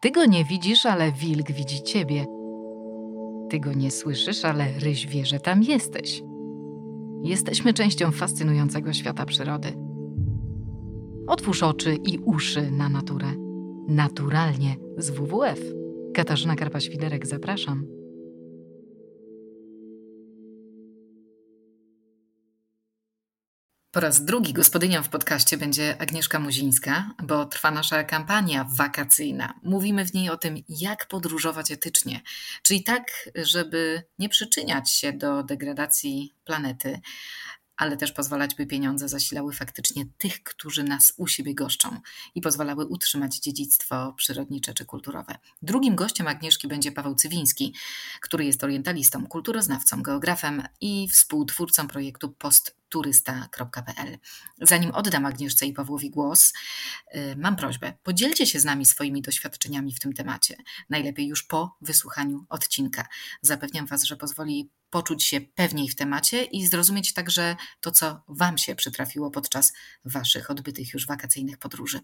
Ty go nie widzisz, ale wilk widzi ciebie. Ty go nie słyszysz, ale ryś wie, że tam jesteś. Jesteśmy częścią fascynującego świata przyrody. Otwórz oczy i uszy na naturę. Naturalnie z WWF. Katarzyna Karpa-Świderek, zapraszam. Po raz drugi gospodynią w podcaście będzie Agnieszka Muzińska, bo trwa nasza kampania wakacyjna. Mówimy w niej o tym, jak podróżować etycznie, czyli tak, żeby nie przyczyniać się do degradacji planety, ale też pozwalać, by pieniądze zasilały faktycznie tych, którzy nas u siebie goszczą i pozwalały utrzymać dziedzictwo przyrodnicze czy kulturowe. Drugim gościem Agnieszki będzie Paweł Cywiński, który jest orientalistą, kulturoznawcą, geografem i współtwórcą projektu postturysta.pl. Zanim oddam Agnieszce i Pawłowi głos, y, mam prośbę, podzielcie się z nami swoimi doświadczeniami w tym temacie. Najlepiej już po wysłuchaniu odcinka. Zapewniam Was, że pozwoli poczuć się pewniej w temacie i zrozumieć także to, co Wam się przytrafiło podczas Waszych odbytych już wakacyjnych podróży.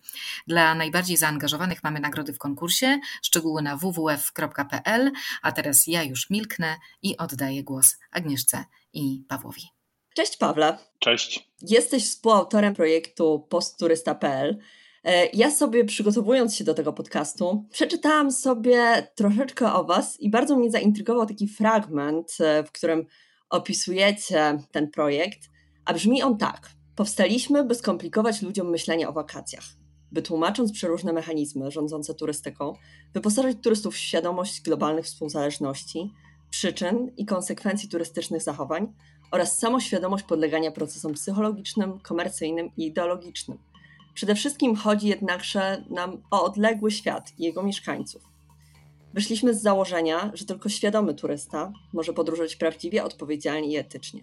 Dla najbardziej zaangażowanych mamy nagrody w konkursie, szczegóły na www.pl, a teraz ja już milknę i oddaję głos Agnieszce i Pawłowi. Cześć Pawle. Cześć. Jesteś współautorem projektu postturysta.pl. E, ja sobie przygotowując się do tego podcastu, przeczytałam sobie troszeczkę o Was i bardzo mnie zaintrygował taki fragment, e, w którym opisujecie ten projekt, a brzmi on tak. Powstaliśmy, by skomplikować ludziom myślenie o wakacjach, by tłumacząc przeróżne mechanizmy rządzące turystyką, wyposażyć turystów w świadomość globalnych współzależności, przyczyn i konsekwencji turystycznych zachowań oraz samoświadomość podlegania procesom psychologicznym, komercyjnym i ideologicznym – Przede wszystkim chodzi jednakże nam o odległy świat i jego mieszkańców. Wyszliśmy z założenia, że tylko świadomy turysta może podróżować prawdziwie, odpowiedzialnie i etycznie.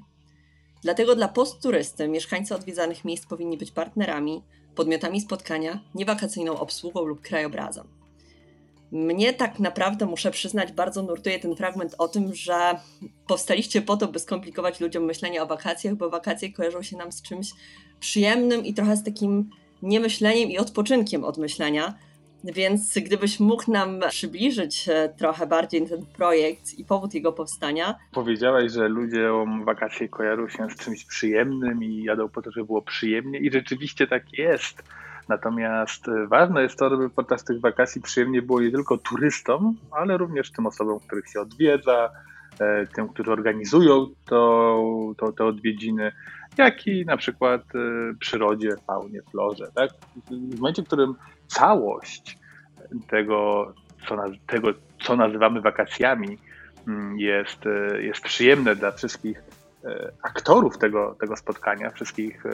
Dlatego dla postturysty mieszkańcy odwiedzanych miejsc powinni być partnerami, podmiotami spotkania, niewakacyjną obsługą lub krajobrazem. Mnie tak naprawdę, muszę przyznać, bardzo nurtuje ten fragment o tym, że powstaliście po to, by skomplikować ludziom myślenie o wakacjach, bo wakacje kojarzą się nam z czymś przyjemnym i trochę z takim niemyśleniem i odpoczynkiem od myślenia. Więc gdybyś mógł nam przybliżyć e, trochę bardziej ten projekt i powód jego powstania. Powiedziałaś, że ludziom wakacje kojarzą się z czymś przyjemnym i jadą po to, żeby było przyjemnie i rzeczywiście tak jest. Natomiast e, ważne jest to, żeby podczas tych wakacji przyjemnie było nie tylko turystom, ale również tym osobom, których się odwiedza, e, tym, którzy organizują to, to, te odwiedziny, jak i na przykład y, przyrodzie, faunie, florze. Tak? W momencie, w którym całość tego, co, tego, co nazywamy wakacjami, mm, jest, y, jest przyjemne dla wszystkich E, aktorów tego, tego spotkania, wszystkich, e,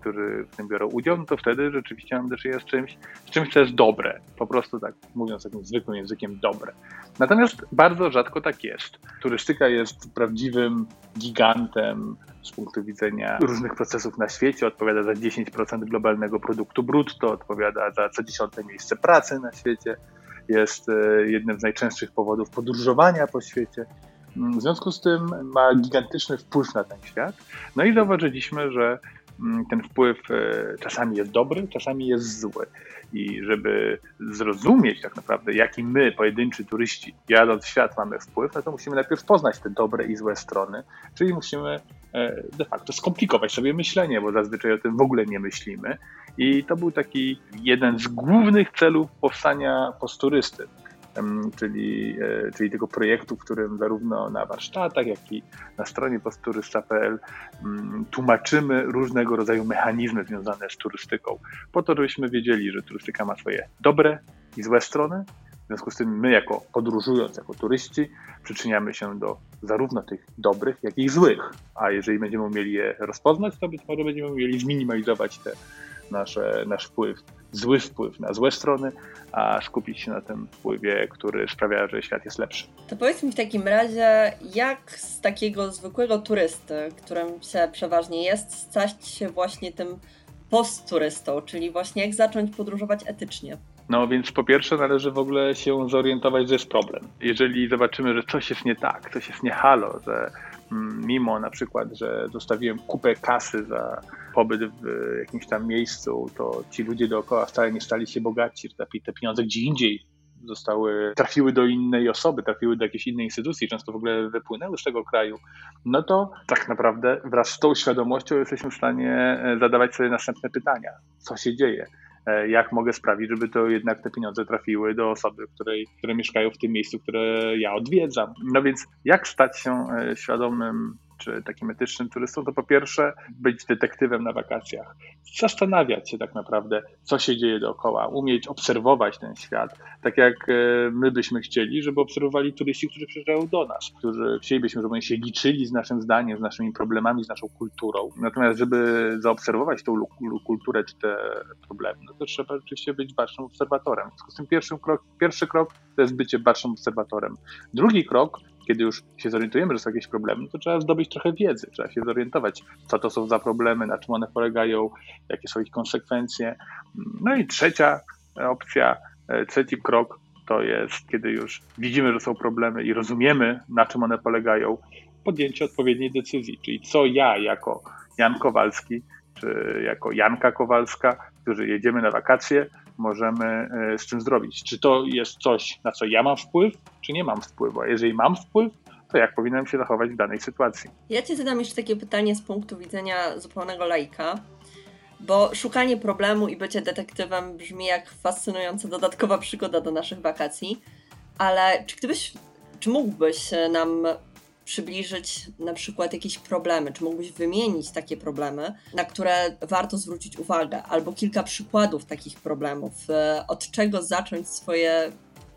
którzy w tym biorą udział, no to wtedy rzeczywiście mam do czynienia z czymś, z czymś, co jest dobre. Po prostu tak, mówiąc takim zwykłym językiem, dobre. Natomiast bardzo rzadko tak jest. Turystyka jest prawdziwym gigantem z punktu widzenia różnych procesów na świecie. Odpowiada za 10% globalnego produktu brutto, odpowiada za co dziesiąte miejsce pracy na świecie. Jest e, jednym z najczęstszych powodów podróżowania po świecie. W związku z tym ma gigantyczny wpływ na ten świat. No i zauważyliśmy, że mm, ten wpływ e, czasami jest dobry, czasami jest zły. I żeby zrozumieć tak naprawdę, jaki my, pojedynczy turyści, jadąc w świat, mamy wpływ, no to musimy najpierw poznać te dobre i złe strony, czyli musimy e, de facto skomplikować sobie myślenie, bo zazwyczaj o tym w ogóle nie myślimy. I to był taki jeden z głównych celów powstania posturysty czyli, e, czyli tego projektu, w którym zarówno na warsztatach, jak i na stronie postturysta.pl tłumaczymy różnego rodzaju mechanizmy związane z turystyką, po to, żebyśmy wiedzieli, że turystyka ma swoje dobre i złe strony. W związku z tym my, jako podróżując, jako turyści, przyczyniamy się do zarówno tych dobrych, jak i złych. A jeżeli będziemy umieli je rozpoznać, to być może będziemy umieli zminimalizować te nasze, nasz wpływ, zły wpływ na złe strony, a skupić się na tym wpływie, który sprawia, że świat jest lepszy. To powiedz mi w takim razie, jak z takiego zwykłego turysty, którym się przeważnie jest, stać się właśnie tym postturystą, czyli właśnie jak zacząć podróżować etycznie? No więc po pierwsze należy w ogóle się zorientować, że jest problem. Jeżeli zobaczymy, że coś jest nie tak, coś jest nie halo, że mimo na przykład, że zostawiłem kupę kasy za pobyt w jakimś tam miejscu, to ci ludzie dookoła wcale nie stali się bogaci, te pieniądze gdzie indziej zostały, trafiły do innej osoby, trafiły do jakiejś innej instytucji, często w ogóle wypłynęły z tego kraju, no to tak naprawdę wraz z tą świadomością jesteśmy w stanie e, zadawać sobie następne pytania. Co się dzieje? E, jak mogę sprawić, żeby to jednak te pieniądze trafiły do osoby, której, które mieszkają w tym miejscu, które ja odwiedzam. No więc jak stać się świadomym czy takim etycznym turystą, to po pierwsze być detektywem na wakacjach, zastanawiać się tak naprawdę, co się dzieje dookoła, umieć obserwować ten świat, tak jak e, my byśmy chcieli, żeby obserwowali turyści, którzy przyjeżdżają do nas, którzy chcielibyśmy, żeby oni się liczyli z naszym zdaniem, z naszymi problemami, z naszą kulturą. Natomiast, żeby zaobserwować tą kulturę czy te problemy, no to trzeba rzeczywiście być bacznym obserwatorem. W związku z tym pierwszy krok, pierwszy krok to jest bycie bacznym obserwatorem. Drugi krok kiedy już się zorientujemy, że są jakieś problemy, to trzeba zdobyć trochę wiedzy, trzeba się zorientować, co to są za problemy, na czym one polegają, jakie są ich konsekwencje. No i trzecia opcja, e, trzeci krok to jest, kiedy już widzimy, że są problemy i rozumiemy, na czym one polegają, podjęcie odpowiedniej decyzji, czyli co ja jako Jan Kowalski, czy jako Janka Kowalska, którzy jedziemy na wakacje, możemy e, z czym zrobić. Czy to jest coś, na co ja mam wpływ, czy nie mam wpływu? A jeżeli mam wpływ, to jak powinienem się zachować w danej sytuacji? Ja Ci zadam jeszcze takie pytanie z punktu widzenia zupełnego laika, bo szukanie problemu i bycie detektywem brzmi jak fascynująca dodatkowa przygoda do naszych wakacji, ale czy gdybyś, czy mógłbyś nam przybliżyć na przykład jakieś problemy? Czy mógłbyś wymienić takie problemy, na które warto zwrócić uwagę, albo kilka przykładów takich problemów? E, od czego zacząć swoje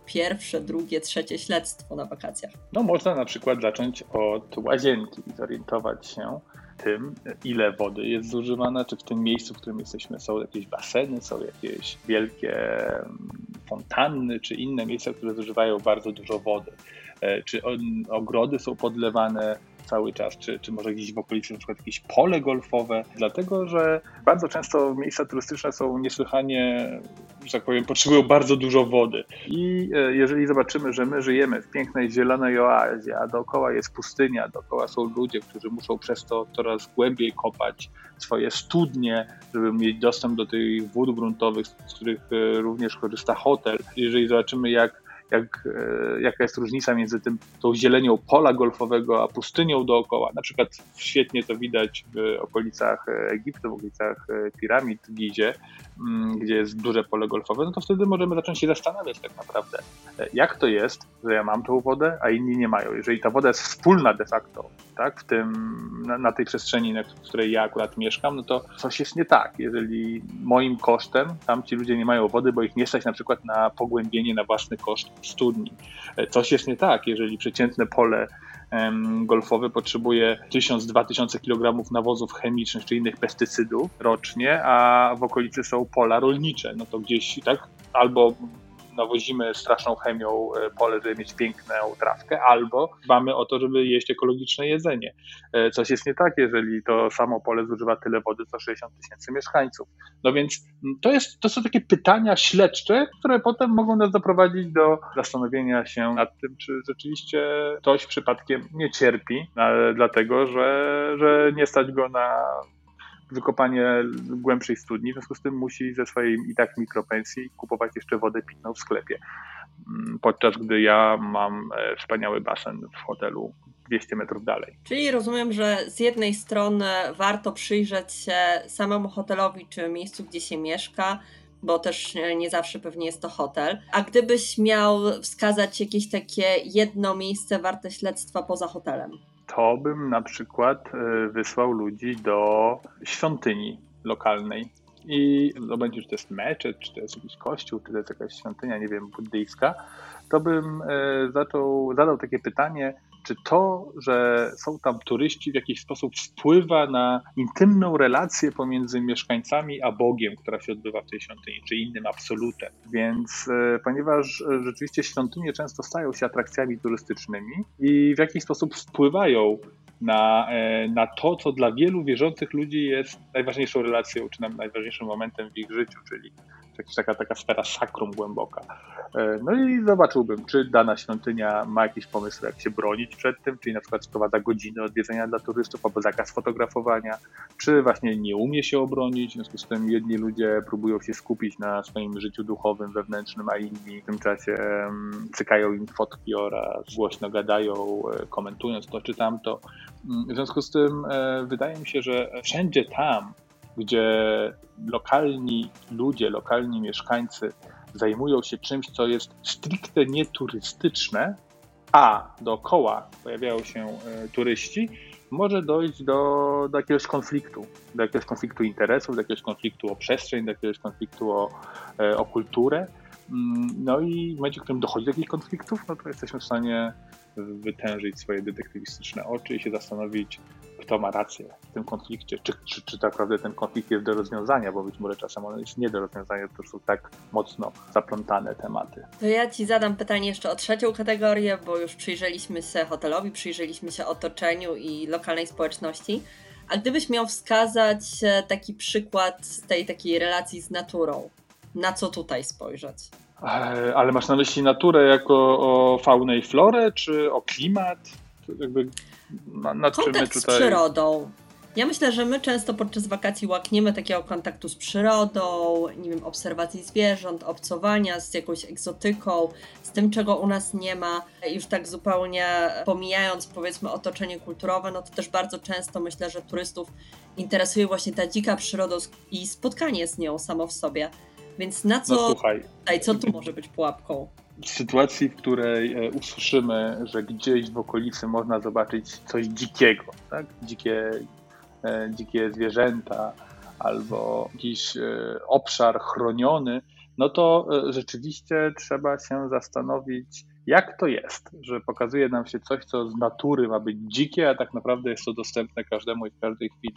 pierwsze, drugie, trzecie śledztwo na wakacjach? No, można na przykład zacząć od łazienki i zorientować się tym, ile wody jest zużywane, czy w tym miejscu, w którym jesteśmy, są jakieś baseny, są jakieś wielkie mm, fontanny, czy inne miejsca, które zużywają bardzo dużo wody. E, czy ogrody są podlewane cały czas, czy, czy może gdzieś w okolicy na przykład jakieś pole golfowe, dlatego że bardzo często miejsca turystyczne są niesłychanie, że tak powiem, potrzebują bardzo dużo wody. I e, jeżeli zobaczymy, że my żyjemy w pięknej zielonej oazie, a dookoła jest pustynia, dookoła są ludzie, którzy muszą przez to coraz głębiej kopać swoje studnie, żeby mieć dostęp do tych wód gruntowych, z których e, również korzysta hotel. Jeżeli zobaczymy, jak jak, e, jaka jest różnica między tym, tą zielenią pola golfowego, a pustynią dookoła. Na przykład świetnie to widać w okolicach Egiptu, w okolicach e, piramid w Gizie, gdzie jest duże pole golfowe, no to wtedy możemy zacząć się zastanawiać tak naprawdę, e, jak to jest, że ja mam tą wodę, a inni nie mają. Jeżeli ta woda jest wspólna de facto, tak, w tym, na, na tej przestrzeni, na której ja akurat mieszkam, no to coś jest nie tak. Jeżeli moim kosztem tam ci ludzie nie mają wody, bo ich nie stać na przykład na pogłębienie na własny koszt studni. E, coś jest nie tak, jeżeli przeciętne pole golfowe potrzebuje 1000-2000 kg nawozów chemicznych czy innych pestycydów rocznie, a w okolicy są pola rolnicze, no to gdzieś tak? Albo nawozimy straszną chemią e, pole, żeby mieć piękną trawkę, albo dbamy o to, żeby jeść ekologiczne jedzenie. E, coś jest nie tak, jeżeli to samo pole zużywa tyle wody, co 60 tysięcy mieszkańców. No więc to, jest, to są takie pytania śledcze, które potem mogą nas doprowadzić do zastanowienia się nad tym, czy rzeczywiście ktoś przypadkiem nie cierpi, dlatego że, że nie stać go na wykopanie głębszej studni, w związku z tym musi ze swojej i tak mikropensji kupować jeszcze wodę pitną w sklepie. Mm, podczas gdy ja mam e, wspaniały basen w hotelu 200 metrów dalej. Czyli rozumiem, że z jednej strony warto przyjrzeć się samemu hotelowi czy miejscu, gdzie się mieszka, bo też nie zawsze pewnie jest to hotel. A gdybyś miał wskazać jakieś takie jedno miejsce warte śledztwa poza hotelem? To bym na przykład e, wysłał ludzi do świątyni lokalnej. I no będzie, czy to jest meczet, czy to jest jakiś kościół, czy to jest jakaś świątynia, nie wiem, buddyjska, to bym e, zaczął, zadał takie pytanie, czy to, że są tam turyści, w jakiś sposób wpływa na intymną relację pomiędzy mieszkańcami a Bogiem, która się odbywa w tej świątyni, czy innym absolutem. Więc e, ponieważ rzeczywiście świątynie często stają się atrakcjami turystycznymi i w jakiś sposób wpływają na, e, na to, co dla wielu wierzących ludzi jest najważniejszą relacją, czy najważniejszym momentem w ich życiu, czyli jakaś taka, taka sfera sakrum głęboka. E, no i zobaczyłbym, czy dana świątynia ma jakiś pomysł, jak się bronić przed tym, czyli na przykład wprowadza godziny odwiedzenia dla turystów albo zakaz fotografowania, czy właśnie nie umie się obronić, w związku z tym jedni ludzie próbują się skupić na swoim życiu duchowym, wewnętrznym, a inni w tym czasie cykają im fotki oraz głośno gadają, e, komentując to czy tamto. Mm, w związku z tym e, wydaje mi się, że wszędzie tam, gdzie lokalni ludzie, lokalni mieszkańcy zajmują się czymś, co jest stricte nieturystyczne, a dookoła pojawiają się e, turyści, może dojść do, do jakiegoś konfliktu, do jakiegoś konfliktu interesów, do jakiegoś konfliktu o przestrzeń, do jakiegoś konfliktu o, e, o kulturę. Mm, no i w momencie, w którym dochodzi do jakichś konfliktów, no to jesteśmy w stanie wytężyć swoje detektywistyczne oczy i się zastanowić, kto ma rację w tym konflikcie, czy, czy, czy tak naprawdę ten konflikt jest do rozwiązania, bo być może czasem on jest nie do rozwiązania, to są tak mocno zaplątane tematy. To ja Ci zadam pytanie jeszcze o trzecią kategorię, bo już przyjrzeliśmy się hotelowi, przyjrzeliśmy się otoczeniu i lokalnej społeczności. A gdybyś miał wskazać e, taki przykład tej takiej relacji z naturą, na co tutaj spojrzeć? E, ale masz na myśli naturę jako o faunę i florę, czy o klimat? Jakby nad czym my tutaj... z przyrodą. Ja myślę, że my często podczas wakacji łakniemy takiego kontaktu z przyrodą, nie wiem, obserwacji zwierząt, obcowania z jakąś egzotyką, z tym, czego u nas nie ma. Już tak zupełnie pomijając, powiedzmy, otoczenie kulturowe, no to też bardzo często myślę, że turystów interesuje właśnie ta dzika przyroda i spotkanie z nią samo w sobie. Więc na co, no, słuchaj, tutaj, co tu może być pułapką? w sytuacji, w której e, usłyszymy, że gdzieś w okolicy można zobaczyć coś dzikiego, tak? dzikie, e, dzikie zwierzęta albo jakiś e, obszar chroniony, no to rzeczywiście trzeba się zastanowić, jak to jest, że pokazuje nam się coś, co z natury ma być dzikie, a tak naprawdę jest to dostępne każdemu i w każdej chwili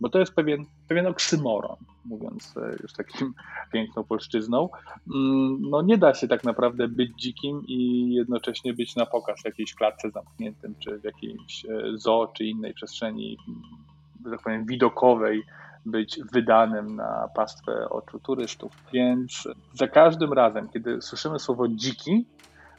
bo to jest pewien, pewien oksymoron, mówiąc e, już takim piękną polszczyzną. Mm, no nie da się tak naprawdę być dzikim i jednocześnie być na pokaz w jakiejś klatce zamkniętym, czy w jakiejś e, zoo, czy innej przestrzeni, że tak powiem, widokowej, być wydanym na pastwę oczu turystów. Więc za każdym razem, kiedy słyszymy słowo dziki,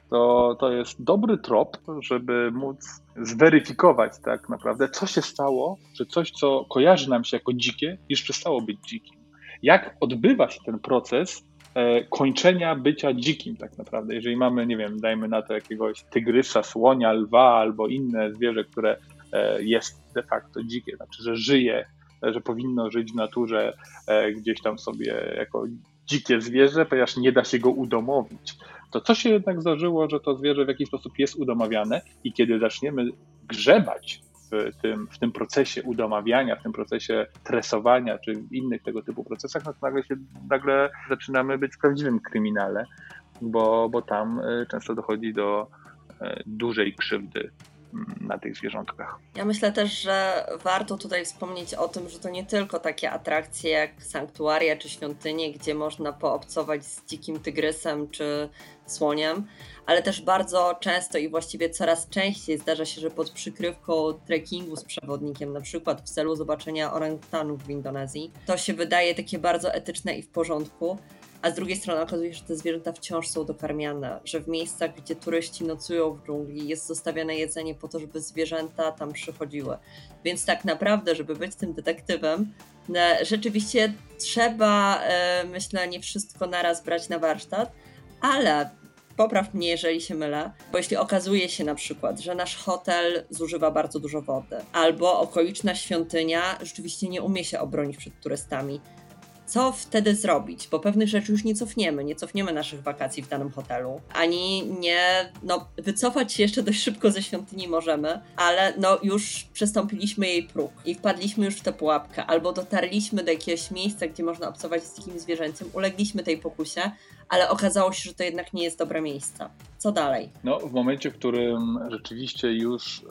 to, to jest dobry trop, żeby móc zweryfikować tak naprawdę, co się stało, że coś, co kojarzy nam się jako dzikie, już przestało być dzikim. Jak odbywa się ten proces e, kończenia bycia dzikim tak naprawdę. Jeżeli mamy, nie wiem, dajmy na to jakiegoś tygrysa, słonia, lwa albo inne zwierzę, które e, jest de facto dzikie, znaczy, że żyje, że powinno żyć w naturze e, gdzieś tam sobie jako dzikie zwierzę, ponieważ nie da się go udomowić to co się jednak zdarzyło, że to zwierzę w jakiś sposób jest udomawiane i kiedy zaczniemy grzebać w tym, w tym procesie udomawiania, w tym procesie tresowania, czy w innych tego typu procesach, no to nagle, się, nagle zaczynamy być w prawdziwym kryminale, bo, bo tam y, często dochodzi do y, dużej krzywdy na tych zwierzątkach. Ja myślę też, że warto tutaj wspomnieć o tym, że to nie tylko takie atrakcje jak sanktuaria czy świątynie, gdzie można poobcować z dzikim tygrysem czy słoniem, ale też bardzo często i właściwie coraz częściej zdarza się, że pod przykrywką trekkingu z przewodnikiem, na przykład w celu zobaczenia orangutanów w Indonezji, to się wydaje takie bardzo etyczne i w porządku a z drugiej strony okazuje się, że te zwierzęta wciąż są dokarmiane, że w miejscach, gdzie turyści nocują w dżungli, jest zostawiane jedzenie po to, żeby zwierzęta tam przychodziły. Więc tak naprawdę, żeby być tym detektywem, rzeczywiście trzeba, e, myślę, nie wszystko naraz brać na warsztat, ale popraw mnie, jeżeli się mylę, bo jeśli okazuje się na przykład, że nasz hotel zużywa bardzo dużo wody, albo okoliczna świątynia rzeczywiście nie umie się obronić przed turystami, co wtedy zrobić, bo pewnych rzeczy już nie cofniemy, nie cofniemy naszych wakacji w danym hotelu, ani nie, no wycofać się jeszcze dość szybko ze świątyni możemy, ale no już przestąpiliśmy jej próg i wpadliśmy już w tę pułapkę, albo dotarliśmy do jakiegoś miejsca, gdzie można obcować z dzikim zwierzęciem, ulegliśmy tej pokusie, ale okazało się, że to jednak nie jest dobre miejsce. Co dalej? No, w momencie, w którym rzeczywiście już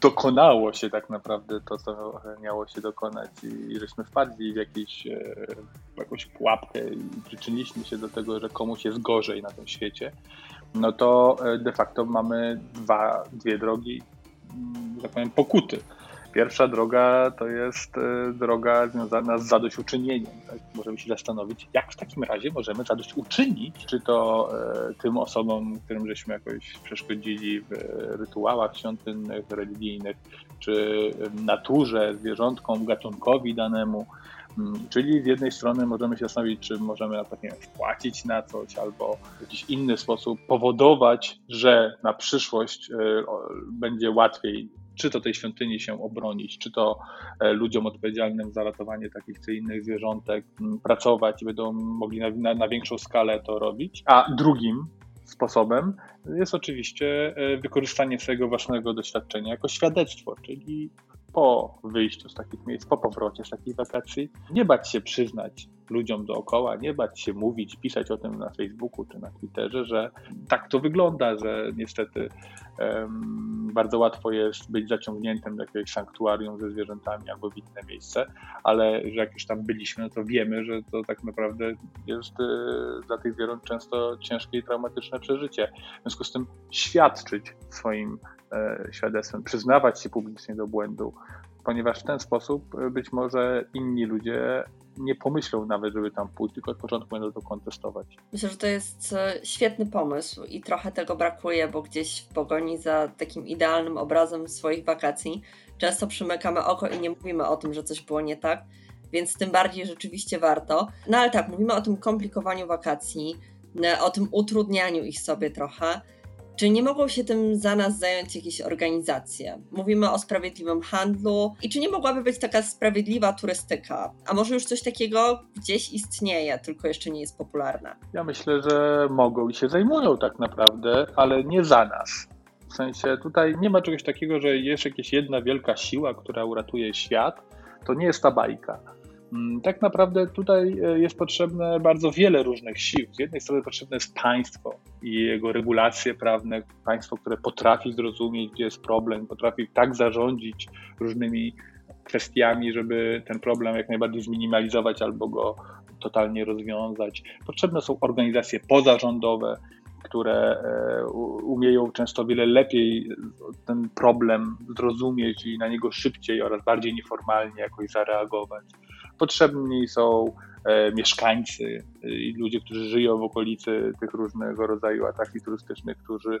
dokonało się tak naprawdę to, co miało się dokonać i żeśmy wpadli w, jakieś, e, w jakąś pułapkę i przyczyniliśmy się do tego, że komuś jest gorzej na tym świecie, no to e, de facto mamy dwa, dwie drogi, mm, że tak powiem, pokuty. Pierwsza droga to jest e, droga związana z zadośćuczynieniem. Tak? Możemy się zastanowić, jak w takim razie możemy zadośćuczynić, czy to e, tym osobom, którym żeśmy jakoś przeszkodzili w rytuałach świątynnych, religijnych, czy naturze, zwierzątkom, gatunkowi danemu. Mm, czyli z jednej strony możemy się zastanowić, czy możemy na przykład wpłacić na coś albo w jakiś inny sposób powodować, że na przyszłość e, będzie łatwiej czy to tej świątyni się obronić, czy to e, ludziom odpowiedzialnym za ratowanie takich czy innych zwierzątek pracować i będą mogli na, na, na większą skalę to robić. A drugim sposobem jest oczywiście e, wykorzystanie swojego własnego doświadczenia jako świadectwo, czyli po wyjściu z takich miejsc, po powrocie z takich wakacji, nie bać się przyznać ludziom dookoła, nie bać się mówić, pisać o tym na Facebooku czy na Twitterze, że tak to wygląda, że niestety um, bardzo łatwo jest być zaciągniętym do jakiegoś sanktuarium ze zwierzętami albo w inne miejsce, ale że jak już tam byliśmy, no to wiemy, że to tak naprawdę jest y, dla tych zwierząt często ciężkie i traumatyczne przeżycie. W związku z tym świadczyć swoim świadectwem, przyznawać się publicznie do błędu, ponieważ w ten sposób e, być może inni ludzie nie pomyślą nawet, żeby tam pójść, tylko od początku będą to kontestować. Myślę, że to jest e, świetny pomysł i trochę tego brakuje, bo gdzieś w pogoni za takim idealnym obrazem swoich wakacji często przymykamy oko i nie mówimy o tym, że coś było nie tak, więc tym bardziej rzeczywiście warto. No ale tak, mówimy o tym komplikowaniu wakacji, e, o tym utrudnianiu ich sobie trochę. Czy nie mogą się tym za nas zająć jakieś organizacje? Mówimy o sprawiedliwym handlu i czy nie mogłaby być taka sprawiedliwa turystyka? A może już coś takiego gdzieś istnieje, tylko jeszcze nie jest popularne? Ja myślę, że mogą i się zajmują tak naprawdę, ale nie za nas. W sensie tutaj nie ma czegoś takiego, że jest jakaś jedna wielka siła, która uratuje świat. To nie jest ta bajka tak naprawdę tutaj e, jest potrzebne bardzo wiele różnych sił. Z jednej strony potrzebne jest państwo i jego regulacje prawne, państwo, które potrafi zrozumieć, gdzie jest problem, potrafi tak zarządzić różnymi kwestiami, żeby ten problem jak najbardziej zminimalizować albo go totalnie rozwiązać. Potrzebne są organizacje pozarządowe, które e, umieją często wiele lepiej ten problem zrozumieć i na niego szybciej oraz bardziej nieformalnie jakoś zareagować. Potrzebni są e, mieszkańcy i ludzie, którzy żyją w okolicy tych różnego rodzaju atrakcji turystycznych, którzy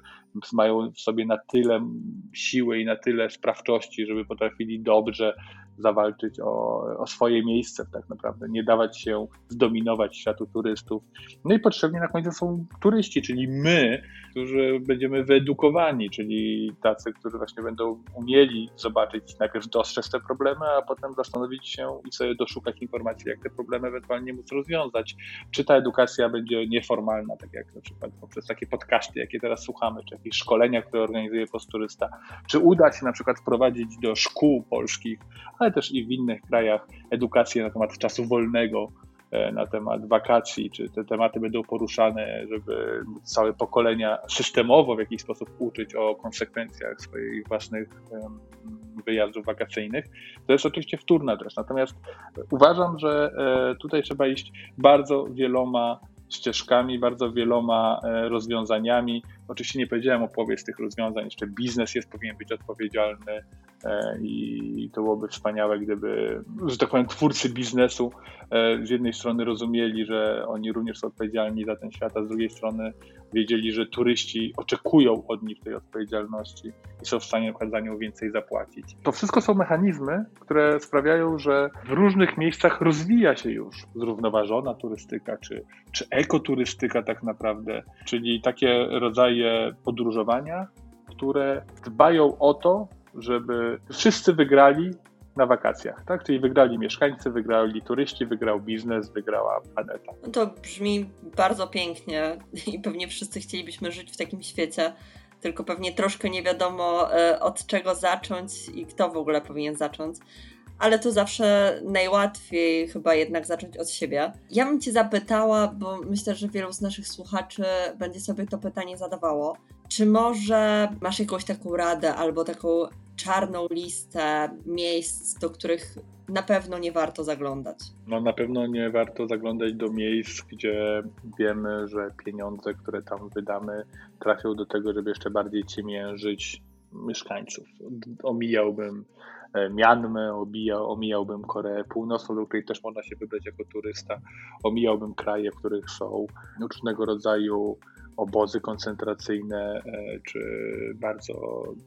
mają w sobie na tyle siły i na tyle sprawczości, żeby potrafili dobrze zawalczyć o, o swoje miejsce tak naprawdę, nie dawać się zdominować światu turystów. No i potrzebni na końcu są turyści, czyli my, którzy będziemy wyedukowani, czyli tacy, którzy właśnie będą umieli zobaczyć, najpierw dostrzec te problemy, a potem zastanowić się i sobie doszukać informacji, jak te problemy ewentualnie móc rozwiązać. Czy ta edukacja będzie nieformalna, tak jak na przykład poprzez takie podcasty, jakie teraz słuchamy, czy jakieś szkolenia, które organizuje Posturysta, czy uda się na przykład wprowadzić do szkół polskich, ale też i w innych krajach edukację na temat czasu wolnego, e, na temat wakacji, czy te tematy będą poruszane, żeby całe pokolenia systemowo w jakiś sposób uczyć o konsekwencjach swoich własnych wyjazdów wakacyjnych. To jest oczywiście wtórna rzecz. Natomiast uważam, że e, tutaj trzeba iść bardzo wieloma ścieżkami, bardzo wieloma e, rozwiązaniami. Oczywiście nie powiedziałem o połowie z tych rozwiązań, jeszcze biznes jest powinien być odpowiedzialny, E, i to byłoby wspaniałe, gdyby, że tak powiem, twórcy biznesu e, z jednej strony rozumieli, że oni również są odpowiedzialni za ten świat, a z drugiej strony wiedzieli, że turyści oczekują od nich tej odpowiedzialności i są w stanie za nią więcej zapłacić. To wszystko są mechanizmy, które sprawiają, że w różnych miejscach rozwija się już zrównoważona turystyka, czy, czy ekoturystyka tak naprawdę, czyli takie rodzaje podróżowania, które dbają o to, żeby wszyscy wygrali na wakacjach, tak? Czyli wygrali mieszkańcy, wygrali turyści, wygrał biznes, wygrała planeta. No to brzmi bardzo pięknie i pewnie wszyscy chcielibyśmy żyć w takim świecie, tylko pewnie troszkę nie wiadomo e, od czego zacząć i kto w ogóle powinien zacząć. Ale to zawsze najłatwiej chyba jednak zacząć od siebie. Ja bym Cię zapytała, bo myślę, że wielu z naszych słuchaczy będzie sobie to pytanie zadawało. Czy może masz jakąś taką radę albo taką czarną listę miejsc, do których na pewno nie warto zaglądać? No na pewno nie warto zaglądać do miejsc, gdzie wiemy, że pieniądze, które tam wydamy, trafią do tego, żeby jeszcze bardziej ciemiężyć mieszkańców. Omijałbym Mianmę, omijał, omijałbym Koreę Północną, do której też można się wybrać jako turysta, omijałbym kraje, w których są różnego rodzaju obozy koncentracyjne, czy bardzo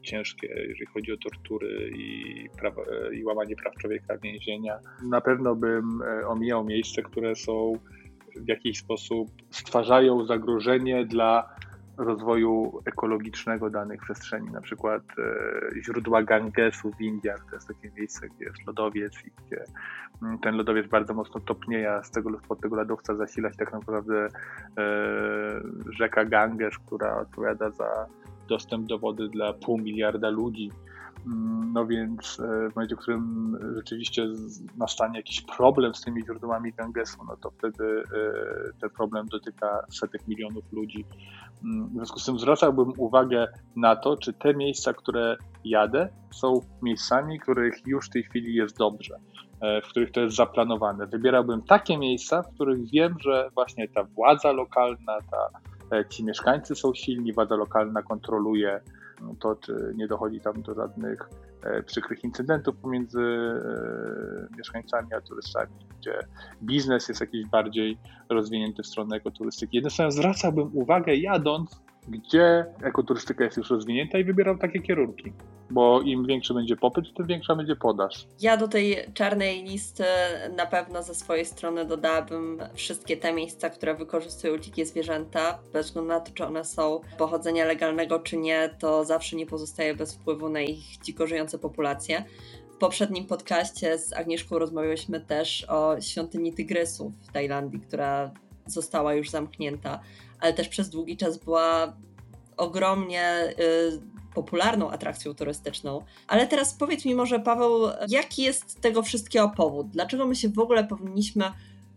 ciężkie, jeżeli chodzi o tortury i, prawa, i łamanie praw człowieka, więzienia. Na pewno bym omijał miejsca, które są w jakiś sposób stwarzają zagrożenie dla rozwoju ekologicznego danych przestrzeni, na przykład e, źródła Gangesu w Indiach, to jest takie miejsce, gdzie jest lodowiec i gdzie mm, ten lodowiec bardzo mocno topnieje, z tego, pod tego lodowca zasila się tak naprawdę e, rzeka Ganges, która odpowiada za dostęp do wody dla pół miliarda ludzi. Mm, no więc e, w momencie, w którym rzeczywiście nastanie jakiś problem z tymi źródłami Gangesu, no to wtedy e, ten problem dotyka setek milionów ludzi. W związku z tym zwracałbym uwagę na to, czy te miejsca, które jadę, są miejscami, których już w tej chwili jest dobrze, e, w których to jest zaplanowane. Wybierałbym takie miejsca, w których wiem, że właśnie ta władza lokalna, ta, ci mieszkańcy są silni, władza lokalna kontroluje to, czy nie dochodzi tam do żadnych e, przykrych incydentów pomiędzy e, mieszkańcami a turystami, gdzie biznes jest jakiś bardziej rozwinięty w stronę ekoturystyki. Jednym zwracałbym uwagę jadąc gdzie ekoturystyka jest już rozwinięta i wybierał takie kierunki. Bo im większy będzie popyt, tym większa będzie podaż. Ja do tej czarnej listy na pewno ze swojej strony dodałabym wszystkie te miejsca, które wykorzystują dzikie zwierzęta. Bez względu na to, czy one są pochodzenia legalnego, czy nie, to zawsze nie pozostaje bez wpływu na ich dziko żyjące populacje. W poprzednim podcaście z Agnieszką rozmawialiśmy też o świątyni tygrysów w Tajlandii, która została już zamknięta ale też przez długi czas była ogromnie y, popularną atrakcją turystyczną. Ale teraz powiedz mi może, Paweł, jaki jest tego wszystkiego powód? Dlaczego my się w ogóle powinniśmy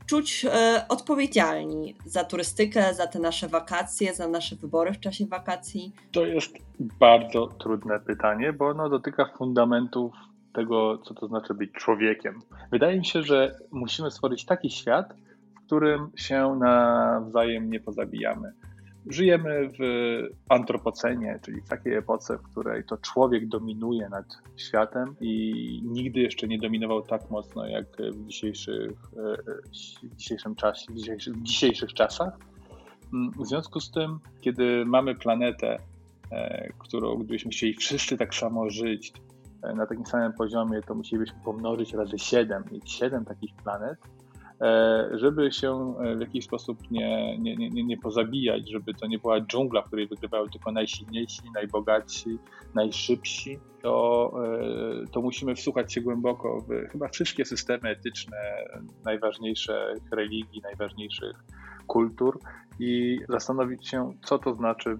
czuć y, odpowiedzialni za turystykę, za te nasze wakacje, za nasze wybory w czasie wakacji? To jest bardzo trudne pytanie, bo ono dotyka fundamentów tego, co to znaczy być człowiekiem. Wydaje mi się, że musimy stworzyć taki świat, którym się nawzajem nie pozabijamy. Żyjemy w antropocenie, czyli w takiej epoce, w której to człowiek dominuje nad światem i nigdy jeszcze nie dominował tak mocno jak w dzisiejszych, w dzisiejszym czasie, w dzisiejszych, w dzisiejszych czasach. W związku z tym, kiedy mamy planetę, e, którą gdybyśmy chcieli wszyscy tak samo żyć, e, na takim samym poziomie, to musielibyśmy pomnożyć razy 7, mieć 7 takich planet, żeby się e, w jakiś sposób nie, nie, nie, nie pozabijać, żeby to nie była dżungla, w której wygrywały tylko najsilniejsi, najbogatsi, najszybsi, to, e, to musimy wsłuchać się głęboko w chyba wszystkie systemy etyczne najważniejszych religii, najważniejszych kultur i zastanowić się, co to znaczy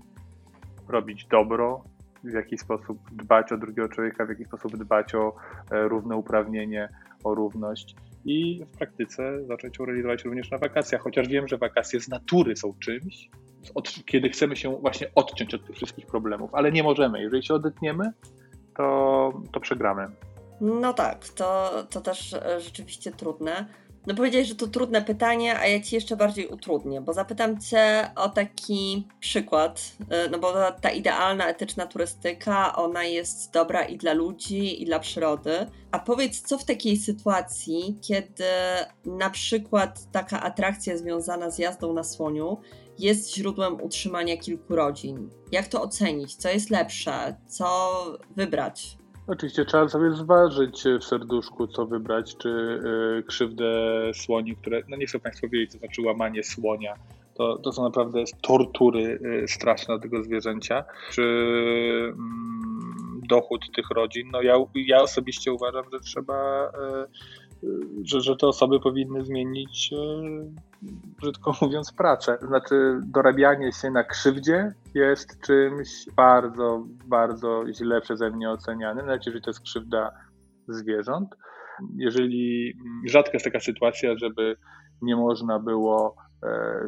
robić dobro, w jaki sposób dbać o drugiego człowieka, w jaki sposób dbać o równouprawnienie, o równość i w praktyce zacząć ją realizować również na wakacjach, chociaż wiem, że wakacje z natury są czymś, od, kiedy chcemy się właśnie odciąć od tych wszystkich problemów, ale nie możemy. Jeżeli się odetniemy, to, to przegramy. No tak, to, to też rzeczywiście trudne. No powiedziałeś, że to trudne pytanie, a ja ci jeszcze bardziej utrudnię, bo zapytam cię o taki przykład, y, no bo ta idealna, etyczna turystyka, ona jest dobra i dla ludzi, i dla przyrody. A powiedz, co w takiej sytuacji, kiedy na przykład taka atrakcja związana z jazdą na słoniu jest źródłem utrzymania kilku rodzin? Jak to ocenić? Co jest lepsze? Co wybrać? Oczywiście trzeba sobie zważyć w serduszku, co wybrać, czy y, krzywdę słoni, które, no nie chcę Państwo wiedzieć, to znaczy łamanie słonia. To, to są naprawdę tortury y, straszne tego zwierzęcia. Czy mm, dochód tych rodzin? No ja, ja osobiście uważam, że trzeba że, że te osoby powinny zmienić, e, brzydko mówiąc, pracę. Znaczy, dorabianie się na krzywdzie jest czymś bardzo, bardzo źle przeze mnie ocenianym, nawet jeżeli to jest krzywda zwierząt. Jeżeli rzadka jest taka sytuacja, żeby nie można było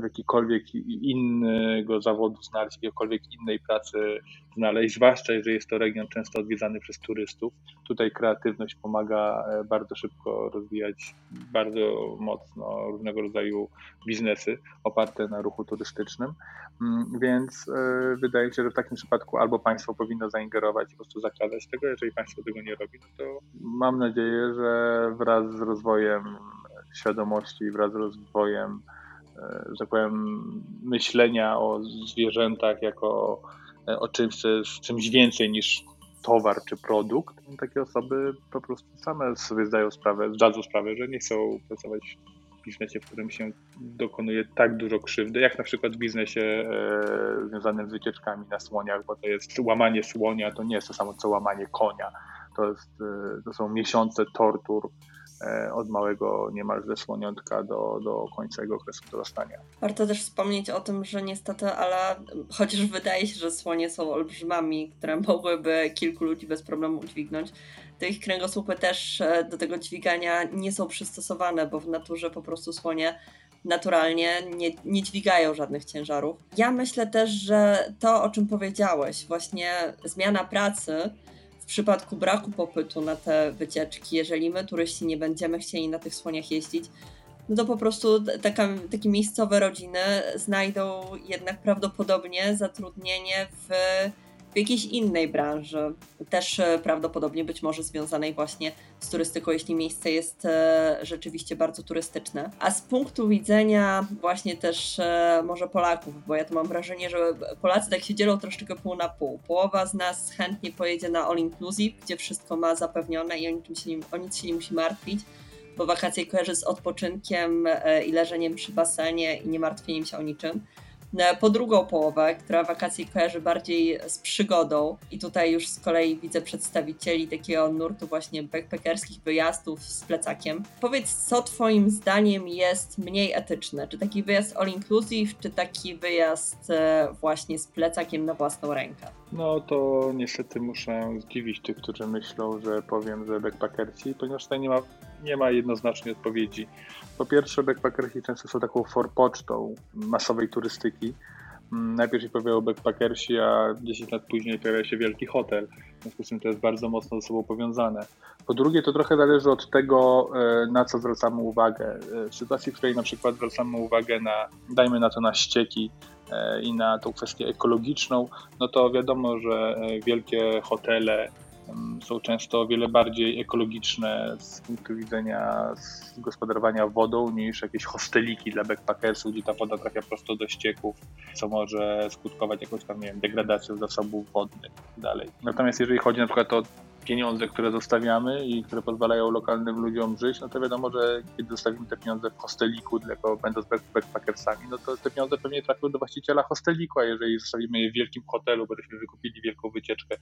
jakikolwiek innego zawodu znaleźć, jakiejkolwiek innej pracy znaleźć, zwłaszcza jeżeli jest to region często odwiedzany przez turystów. Tutaj kreatywność pomaga e, bardzo szybko rozwijać bardzo mocno różnego rodzaju biznesy oparte na ruchu turystycznym, mm, więc wydaje mi się, że w takim przypadku albo państwo powinno zaingerować i po prostu zakazać tego, jeżeli państwo tego nie robi, no to mam nadzieję, że wraz z rozwojem świadomości, wraz z rozwojem, e, że tak powiem, myślenia o zwierzętach jako e, o czymś, jest czymś więcej niż towar czy produkt, takie osoby po prostu same sobie zdają sprawę, zdadzą sprawę, że nie chcą pracować w biznesie, w którym się dokonuje tak dużo krzywdy, jak na przykład w biznesie e, związanym z wycieczkami na słoniach, bo to jest łamanie słonia, to nie jest to samo co łamanie konia. To, jest, e, to są miesiące tortur, od małego niemalże słoniątka do, do końca jego okresu dorastania. Warto też wspomnieć o tym, że niestety, ale chociaż wydaje się, że słonie są olbrzymami, które mogłyby kilku ludzi bez problemu udźwignąć, to ich kręgosłupy też e, do tego dźwigania nie są przystosowane, bo w naturze po prostu słonie naturalnie nie, nie dźwigają żadnych ciężarów. Ja myślę też, że to, o czym powiedziałeś, właśnie zmiana pracy, w przypadku braku popytu na te wycieczki, jeżeli my, turyści, nie będziemy chcieli na tych słoniach jeździć, no to po prostu taka, takie miejscowe rodziny znajdą jednak prawdopodobnie zatrudnienie w w jakiejś innej branży, też e, prawdopodobnie być może związanej właśnie z turystyką, jeśli miejsce jest e, rzeczywiście bardzo turystyczne. A z punktu widzenia właśnie też e, może Polaków, bo ja tu mam wrażenie, że Polacy tak się dzielą troszeczkę pół na pół. Połowa z nas chętnie pojedzie na all inclusive, gdzie wszystko ma zapewnione i o, niczym się nie, o nic się nie musi martwić bo wakacje kojarzy z odpoczynkiem i leżeniem przy basenie i nie martwieniem się o niczym. E, po drugą połowę, która wakacje kojarzy bardziej z przygodą i tutaj już z kolei widzę przedstawicieli takiego nurtu właśnie backpackerskich wyjazdów z plecakiem. Powiedz, co twoim zdaniem jest mniej etyczne? Czy taki wyjazd all inclusive, czy taki wyjazd e, właśnie z plecakiem na własną rękę? No to niestety muszę zdziwić tych, którzy myślą, że powiem, że backpackerci, ponieważ tutaj nie ma, nie ma jednoznacznej odpowiedzi. Po pierwsze, backpackersi często są taką forpocztą masowej turystyki. Mm, najpierw się pojawiają backpackersi, a 10 lat później pojawia się wielki hotel. W związku z tym to jest bardzo mocno ze sobą powiązane. Po drugie, to trochę zależy od tego, e, na co zwracamy uwagę. E, w sytuacji, w której na przykład zwracamy uwagę na, dajmy na to na ścieki i na tą kwestię ekologiczną, no to wiadomo, że wielkie hotele są często o wiele bardziej ekologiczne z punktu widzenia gospodarowania wodą niż jakieś hosteliki dla backpackersów, gdzie ta woda trafia prosto do ścieków, co może skutkować jakąś tam, nie wiem, degradacją zasobów wodnych i dalej. Natomiast jeżeli chodzi na przykład o pieniądze, które zostawiamy i które pozwalają lokalnym ludziom żyć, no to wiadomo, że kiedy zostawimy te pieniądze w hosteliku, tylko będąc backpackersami, no to te pieniądze pewnie trafią do właściciela hosteliku, a jeżeli zostawimy je w wielkim hotelu, bo żeśmy wykupili wielką wycieczkę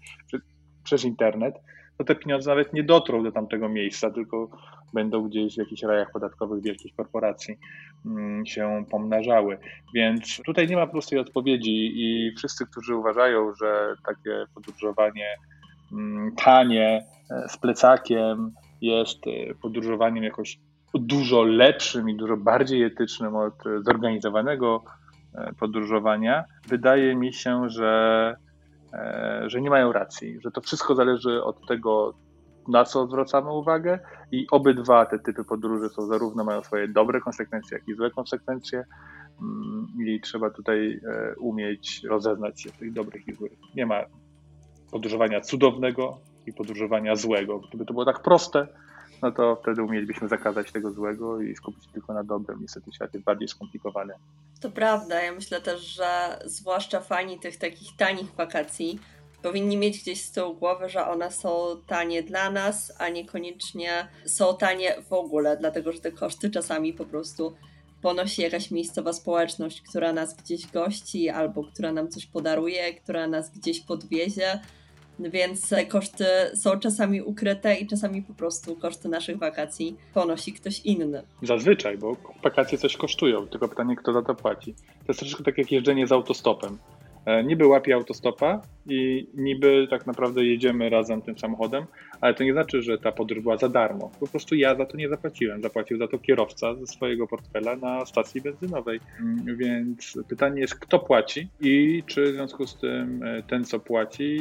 przez internet, to te pieniądze nawet nie dotrą do tamtego miejsca, tylko będą gdzieś w jakichś rajach podatkowych wielkich korporacji mm, się pomnażały. Więc tutaj nie ma prostej odpowiedzi i wszyscy, którzy uważają, że takie podróżowanie tanie e, z plecakiem jest e, podróżowaniem jakoś dużo lepszym i dużo bardziej etycznym od zorganizowanego e, podróżowania, wydaje mi się, że że nie mają racji, że to wszystko zależy od tego, na co zwracamy uwagę i obydwa te typy podróży są zarówno mają swoje dobre konsekwencje, jak i złe konsekwencje mm, i trzeba tutaj umieć rozeznać się w tych dobrych i złych. Nie ma podróżowania cudownego i podróżowania złego. Gdyby to było tak proste, no to wtedy umielibyśmy zakazać tego złego i skupić się tylko na dobrym. Niestety świat jest bardziej skomplikowany. To prawda, ja myślę też, że zwłaszcza fani tych takich tanich wakacji powinni mieć gdzieś z tyłu głowy, że one są tanie dla nas, a niekoniecznie są tanie w ogóle, dlatego że te koszty czasami po prostu ponosi jakaś miejscowa społeczność, która nas gdzieś gości albo która nam coś podaruje, która nas gdzieś podwiezie więc koszty są czasami ukryte i czasami po prostu koszty naszych wakacji ponosi ktoś inny. Zazwyczaj, bo wakacje coś kosztują, tylko pytanie, kto za to płaci. To jest troszeczkę tak jak jeżdżenie z autostopem. E, niby łapie autostopa, i niby tak naprawdę jedziemy razem tym samochodem, ale to nie znaczy, że ta podróż była za darmo. Po prostu ja za to nie zapłaciłem. Zapłacił za to kierowca ze swojego portfela na stacji benzynowej. Więc pytanie jest, kto płaci i czy w związku z tym e, ten, co płaci,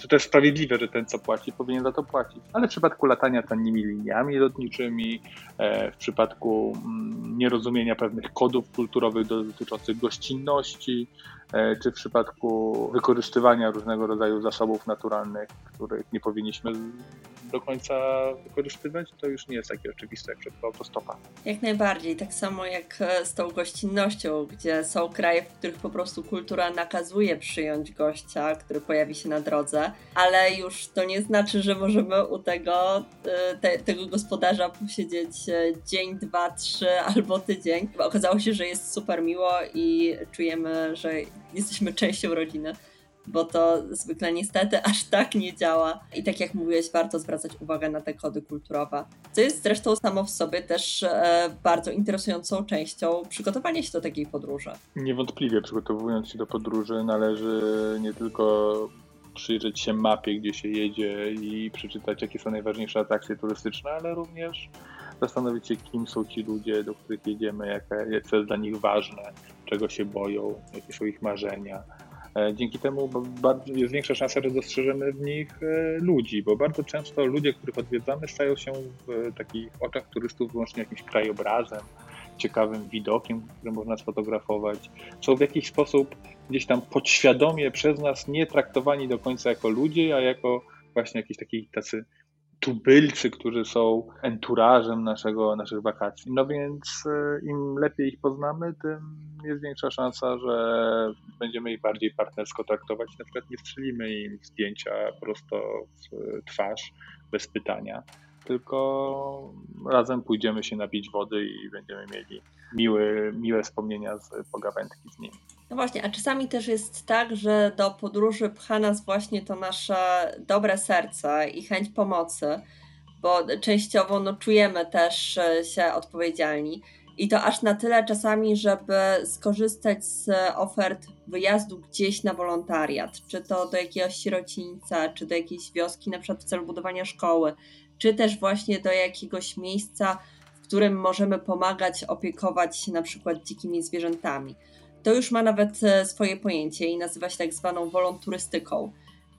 czy to jest sprawiedliwe, że ten, co płaci, powinien za to płacić. Ale w przypadku latania tanimi liniami lotniczymi, e, w przypadku mm, nierozumienia pewnych kodów kulturowych dotyczących gościnności, E, czy w przypadku wykorzystywania różnego rodzaju zasobów naturalnych, których nie powinniśmy do końca wykorzystywać, to już nie jest takie oczywiste jak przed autostopa. Jak najbardziej, tak samo jak e, z tą gościnnością, gdzie są kraje, w których po prostu kultura nakazuje przyjąć gościa, który pojawi się na drodze, ale już to nie znaczy, że możemy u tego, e, te, tego gospodarza posiedzieć dzień, dwa, trzy albo tydzień. Okazało się, że jest super miło i czujemy, że jesteśmy częścią rodziny, bo to zwykle niestety aż tak nie działa. I tak jak mówiłeś, warto zwracać uwagę na te kody kulturowe. Co jest zresztą samo w sobie też e, bardzo interesującą częścią przygotowania się do takiej podróży. Niewątpliwie przygotowując się do podróży należy nie tylko przyjrzeć się mapie, gdzie się jedzie i przeczytać, jakie są najważniejsze atrakcje turystyczne, ale również zastanowić się, kim są ci ludzie, do których jedziemy, co jest dla nich ważne, czego się boją, jakie są ich marzenia. E, dzięki temu jest większa szansa, że dostrzeżemy w nich e, ludzi, bo bardzo często ludzie, których odwiedzamy, stają się w takich oczach turystów wyłącznie jakimś krajobrazem, ciekawym widokiem, który można sfotografować. Są w jakiś sposób gdzieś tam podświadomie przez nas nie traktowani do końca jako ludzie, a jako właśnie jakiś taki tacy tubylcy, którzy są enturażem naszego, naszych wakacji. No więc e, im lepiej ich poznamy, tym jest większa szansa, że będziemy ich bardziej partnersko traktować. Na przykład nie strzelimy im zdjęcia prosto w twarz, bez pytania, tylko razem pójdziemy się napić wody i będziemy mieli miły, miłe wspomnienia z pogawędki z nimi. No właśnie, a czasami też jest tak, że do podróży pcha nas właśnie to nasze dobre serce i chęć pomocy, bo częściowo no, czujemy też e, się odpowiedzialni. I to aż na tyle czasami, żeby skorzystać z ofert wyjazdu gdzieś na wolontariat, czy to do jakiegoś sierocińca, czy do jakiejś wioski, na przykład w celu budowania szkoły, czy też właśnie do jakiegoś miejsca, w którym możemy pomagać, opiekować się na przykład dzikimi zwierzętami. To już ma nawet e, swoje pojęcie i nazywa się tak zwaną wolonturystyką,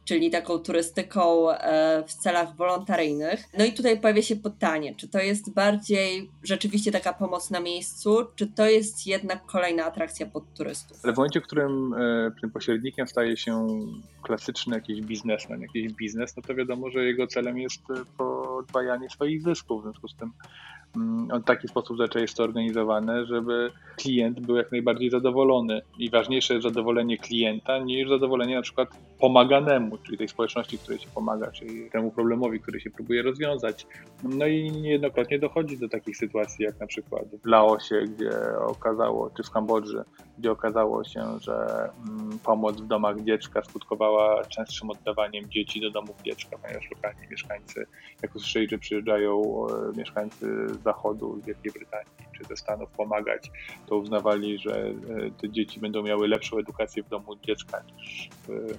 czyli taką turystyką e, w celach wolontaryjnych. No i tutaj pojawia się pytanie, czy to jest bardziej rzeczywiście taka pomoc na miejscu, czy to jest jednak kolejna atrakcja pod turystów? Ale w momencie, w którym e, tym pośrednikiem staje się klasyczny jakiś biznesmen, jakiś biznes, no to wiadomo, że jego celem jest podwajanie swoich zysków. W związku z tym Mm, w taki sposób zazwyczaj jest to organizowane, żeby klient był jak najbardziej zadowolony. I ważniejsze jest zadowolenie klienta niż zadowolenie na przykład pomaganemu, czyli tej społeczności, której się pomaga, czyli temu problemowi, który się próbuje rozwiązać. No i niejednokrotnie dochodzi do takich sytuacji, jak na przykład w Laosie, gdzie okazało, czy w Kambodży, gdzie okazało się, że mm, pomoc w domach dziecka skutkowała częstszym oddawaniem dzieci do domów dziecka, ponieważ lokalni mieszkańcy, jak usłyszeli, że przyjeżdżają e, mieszkańcy Zachodu, z Wielkiej Brytanii czy ze Stanów pomagać, to uznawali, że e, te dzieci będą miały lepszą edukację w domu dziecka niż w mm,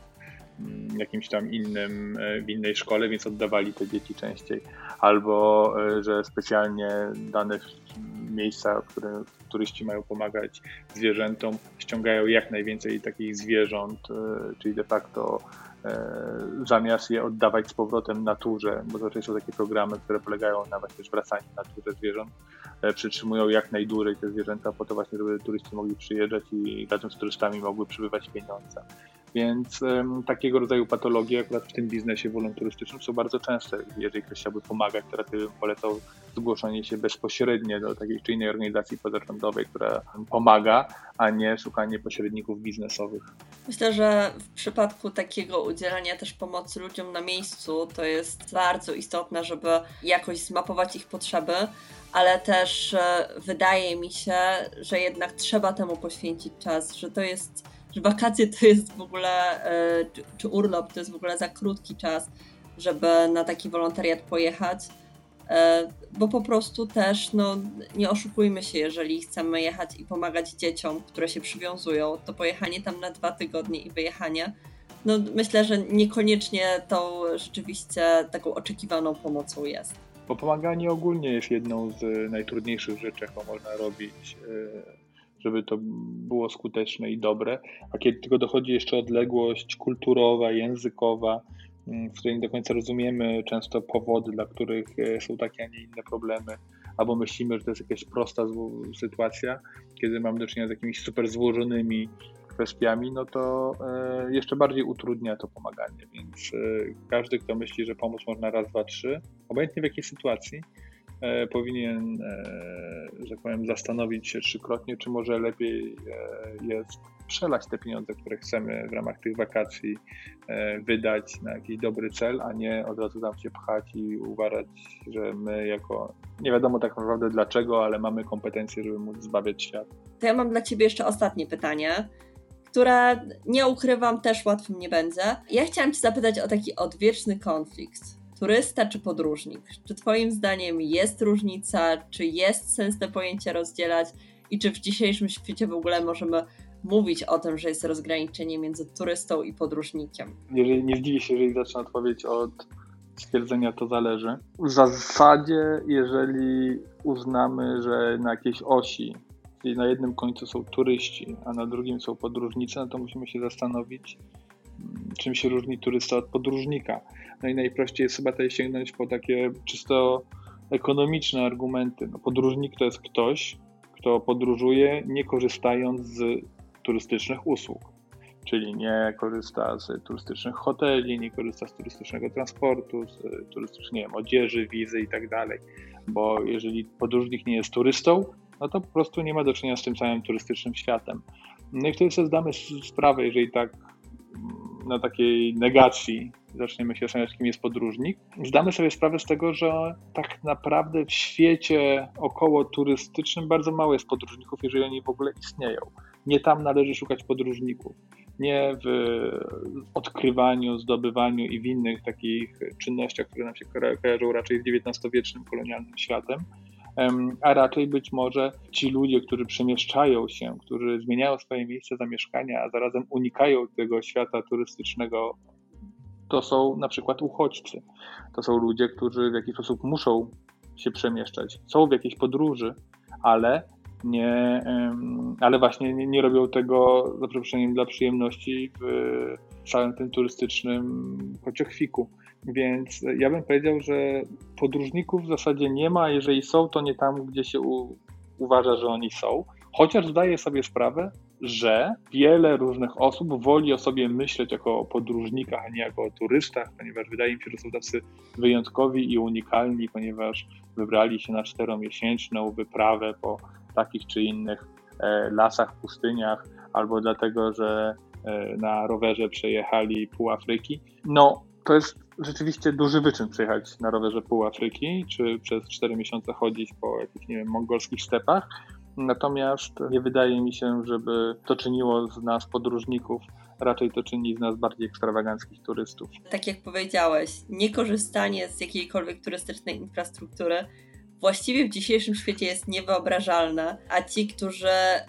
jakimś tam innym, e, w innej szkole, więc oddawali te dzieci częściej. Albo, e, że specjalnie dane miejsca, w których turyści mają pomagać zwierzętom, ściągają jak najwięcej takich zwierząt, czyli de facto E, zamiast je oddawać z powrotem naturze, bo to są takie programy, które polegają na właśnie zwracaniu naturze zwierząt, e, przytrzymują jak najdłużej te zwierzęta po to właśnie, żeby turyści mogli przyjeżdżać i razem z turystami mogły przybywać pieniądze. Więc um, takiego rodzaju patologie akurat w tym biznesie wolonturystycznym są bardzo częste. Jeżeli ktoś chciałby pomagać, to raczej bym polecał zgłoszenie się bezpośrednie do takiej czy innej organizacji pozarządowej, która pomaga, a nie szukanie pośredników biznesowych. Myślę, że w przypadku takiego udzielania też pomocy ludziom na miejscu to jest bardzo istotne, żeby jakoś zmapować ich potrzeby, ale też e, wydaje mi się, że jednak trzeba temu poświęcić czas, że to jest że wakacje to jest w ogóle, e, czy, czy urlop to jest w ogóle za krótki czas, żeby na taki wolontariat pojechać. E, bo po prostu też, no, nie oszukujmy się, jeżeli chcemy jechać i pomagać dzieciom, które się przywiązują, to pojechanie tam na dwa tygodnie i wyjechanie no myślę, że niekoniecznie tą rzeczywiście taką oczekiwaną pomocą jest. Bo pomaganie ogólnie jest jedną z najtrudniejszych rzeczy, jaką można robić, e, żeby to było skuteczne i dobre. A kiedy tylko dochodzi jeszcze odległość kulturowa, językowa, mm, w której nie do końca rozumiemy często powody, dla których e, są takie, a nie inne problemy, albo myślimy, że to jest jakaś prosta sytuacja, kiedy mamy do czynienia z jakimiś super złożonymi kwestiami, no to e, jeszcze bardziej utrudnia to pomaganie. Więc e, każdy, kto myśli, że pomóc można raz, dwa, trzy, obojętnie w jakiej sytuacji, powinien, że tak powiem, zastanowić się trzykrotnie, czy może lepiej jest przelać te pieniądze, które chcemy w ramach tych wakacji wydać na jakiś dobry cel, a nie od razu tam się pchać i uważać, że my jako, nie wiadomo tak naprawdę dlaczego, ale mamy kompetencje, żeby móc zbawiać świat. To ja mam dla Ciebie jeszcze ostatnie pytanie która nie ukrywam, też łatwym nie będzie. Ja chciałam Cię zapytać o taki odwieczny konflikt. Turysta czy podróżnik? Czy Twoim zdaniem jest różnica? Czy jest sens te pojęcia rozdzielać? I czy w dzisiejszym świecie w ogóle możemy mówić o tym, że jest rozgraniczenie między turystą i podróżnikiem? Jeżeli, nie zdziwię się, jeżeli zacznę odpowiedź od stwierdzenia to zależy. W zasadzie, jeżeli uznamy, że na jakiejś osi jeśli na jednym końcu są turyści, a na drugim są podróżnicy, no to musimy się zastanowić, czym się różni turysta od podróżnika. No i najprościej jest chyba tutaj sięgnąć po takie czysto ekonomiczne argumenty. No, podróżnik to jest ktoś, kto podróżuje nie korzystając z turystycznych usług. Czyli nie korzysta z turystycznych hoteli, nie korzysta z turystycznego transportu, z turystycznej odzieży, wizy i tak dalej. Bo jeżeli podróżnik nie jest turystą, no to po prostu nie ma do czynienia z tym całym turystycznym światem. No i wtedy sobie zdamy sprawę, jeżeli tak na takiej negacji zaczniemy się zastanawiać, kim jest podróżnik, zdamy sobie sprawę z tego, że tak naprawdę w świecie około turystycznym bardzo mało jest podróżników, jeżeli oni w ogóle istnieją. Nie tam należy szukać podróżników. Nie w odkrywaniu, zdobywaniu i w innych takich czynnościach, które nam się kojarzą raczej z XIX-wiecznym kolonialnym światem, a raczej być może ci ludzie, którzy przemieszczają się, którzy zmieniają swoje miejsce zamieszkania, a zarazem unikają tego świata turystycznego, to są na przykład uchodźcy. To są ludzie, którzy w jakiś sposób muszą się przemieszczać, są w jakiejś podróży, ale nie, ale właśnie nie, nie robią tego za przeproszeniem dla przyjemności w całym tym turystycznym kociochwiku. Więc ja bym powiedział, że podróżników w zasadzie nie ma, jeżeli są, to nie tam, gdzie się u, uważa, że oni są. Chociaż zdaję sobie sprawę, że wiele różnych osób woli o sobie myśleć jako o podróżnikach, a nie jako o turystach, ponieważ wydaje mi się, że są tacy wyjątkowi i unikalni, ponieważ wybrali się na czteromiesięczną wyprawę po takich czy innych e, lasach, pustyniach, albo dlatego, że e, na rowerze przejechali pół Afryki. No, to jest rzeczywiście duży wyczyn przejechać na rowerze pół Afryki, czy przez 4 miesiące chodzić po jakichś, nie wiem, mongolskich stepach. Natomiast nie wydaje mi się, żeby to czyniło z nas podróżników, raczej to czyni z nas bardziej ekstrawaganckich turystów. Tak jak powiedziałeś, niekorzystanie z jakiejkolwiek turystycznej infrastruktury właściwie w dzisiejszym świecie jest niewyobrażalne, a ci, którzy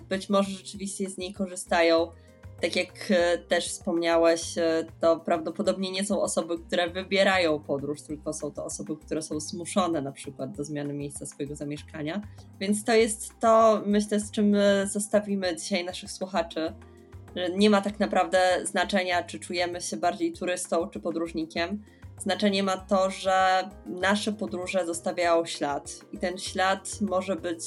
być może rzeczywiście z niej korzystają, tak jak e, też wspomniałeś, e, to prawdopodobnie nie są osoby, które wybierają podróż, tylko są to osoby, które są zmuszone na przykład do zmiany miejsca swojego zamieszkania. Więc to jest to, myślę, z czym e, zostawimy dzisiaj naszych słuchaczy. Że nie ma tak naprawdę znaczenia, czy czujemy się bardziej turystą, czy podróżnikiem. Znaczenie ma to, że nasze podróże zostawiają ślad i ten ślad może być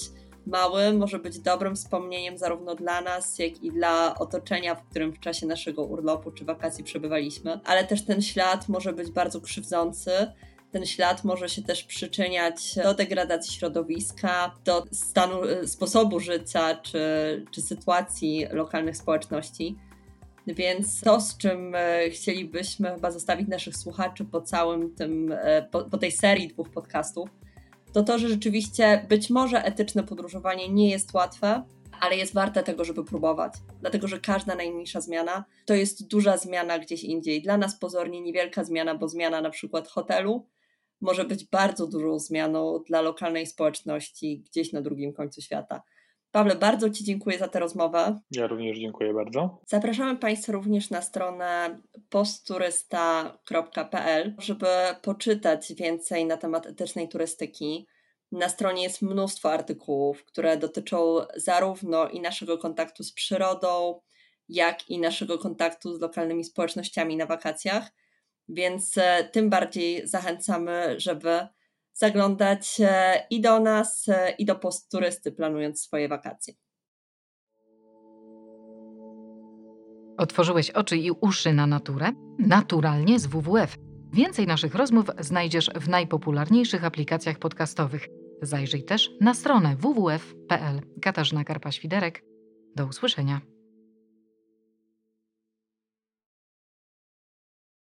mały może być dobrym wspomnieniem zarówno dla nas, jak i dla otoczenia, w którym w czasie naszego urlopu czy wakacji przebywaliśmy, ale też ten ślad może być bardzo krzywdzący. Ten ślad może się też przyczyniać do degradacji środowiska, do stanu, sposobu życia czy, czy sytuacji lokalnych społeczności. Więc to, z czym e, chcielibyśmy chyba zostawić naszych słuchaczy po całym tym, e, po, po tej serii dwóch podcastów, to to, że rzeczywiście być może etyczne podróżowanie nie jest łatwe, ale jest warte tego, żeby próbować. Dlatego, że każda najmniejsza zmiana to jest duża zmiana gdzieś indziej. Dla nas pozornie niewielka zmiana, bo zmiana na przykład hotelu może być bardzo dużą zmianą dla lokalnej społeczności gdzieś na drugim końcu świata. Pawle, bardzo Ci dziękuję za tę rozmowę. Ja również dziękuję bardzo. Zapraszamy Państwa również na stronę postturysta.pl, żeby poczytać więcej na temat etycznej turystyki. Na stronie jest mnóstwo artykułów, które dotyczą zarówno i naszego kontaktu z przyrodą, jak i naszego kontaktu z lokalnymi społecznościami na wakacjach. Więc e, tym bardziej zachęcamy, żeby zaglądać e, i do nas, e, i do postturysty, planując swoje wakacje. Otworzyłeś oczy i uszy na naturę? Naturalnie z WWF. Więcej naszych rozmów znajdziesz w najpopularniejszych aplikacjach podcastowych. Zajrzyj też na stronę www.pl. Katarzyna Karpa-Świderek. Do usłyszenia.